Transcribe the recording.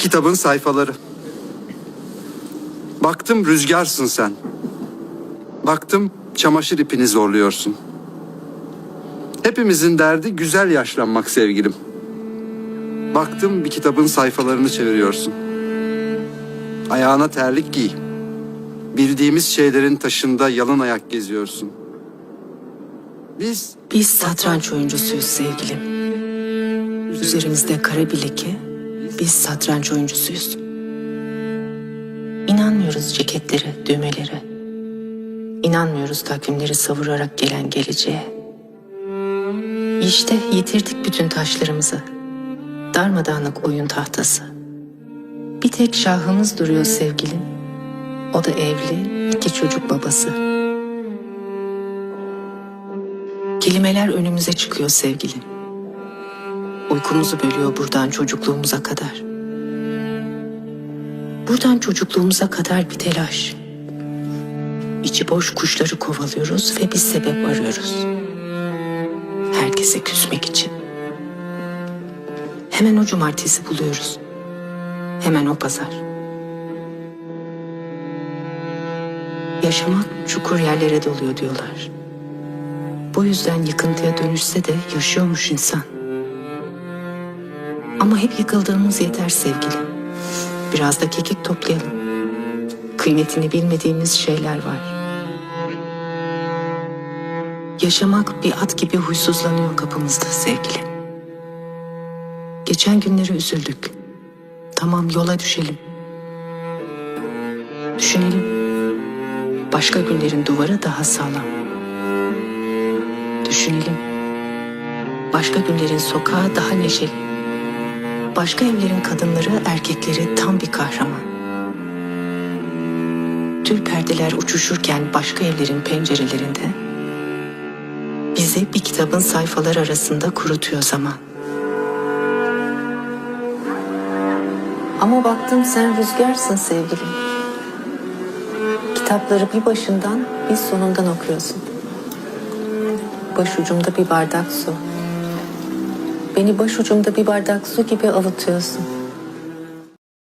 kitabın sayfaları. Baktım rüzgarsın sen. Baktım çamaşır ipini zorluyorsun. Hepimizin derdi güzel yaşlanmak sevgilim. Baktım bir kitabın sayfalarını çeviriyorsun. Ayağına terlik giy. Bildiğimiz şeylerin taşında yalın ayak geziyorsun. Biz Biz satranç oyuncusuyuz sevgilim. Üzerimizde kara bir leke, biz satranç oyuncusuyuz. İnanmıyoruz ceketlere, düğmelere. İnanmıyoruz takvimleri savurarak gelen geleceğe. İşte yitirdik bütün taşlarımızı. Darmadağınık oyun tahtası. Bir tek şahımız duruyor sevgilim. O da evli, iki çocuk babası. Kelimeler önümüze çıkıyor sevgilim. Uykumuzu bölüyor buradan çocukluğumuza kadar. Buradan çocukluğumuza kadar bir telaş. İçi boş kuşları kovalıyoruz ve bir sebep arıyoruz. Herkese küsmek için. Hemen o cumartesi buluyoruz. Hemen o pazar. Yaşamak çukur yerlere doluyor diyorlar. Bu yüzden yıkıntıya dönüşse de yaşıyormuş insan. Ama hep yıkıldığımız yeter sevgilim. Biraz da kekik toplayalım. Kıymetini bilmediğimiz şeyler var. Yaşamak bir at gibi huysuzlanıyor kapımızda sevgilim. Geçen günleri üzüldük. Tamam yola düşelim. Düşünelim. Başka günlerin duvarı daha sağlam. Düşünelim. Başka günlerin sokağı daha neşeli. Başka evlerin kadınları, erkekleri tam bir kahraman. Tül perdeler uçuşurken başka evlerin pencerelerinde bizi bir kitabın sayfaları arasında kurutuyor zaman. Ama baktım sen rüzgarsın sevgilim. Kitapları bir başından bir sonundan okuyorsun. Başucumda bir bardak su. Beni başucumda bir bardak su gibi avutuyorsun.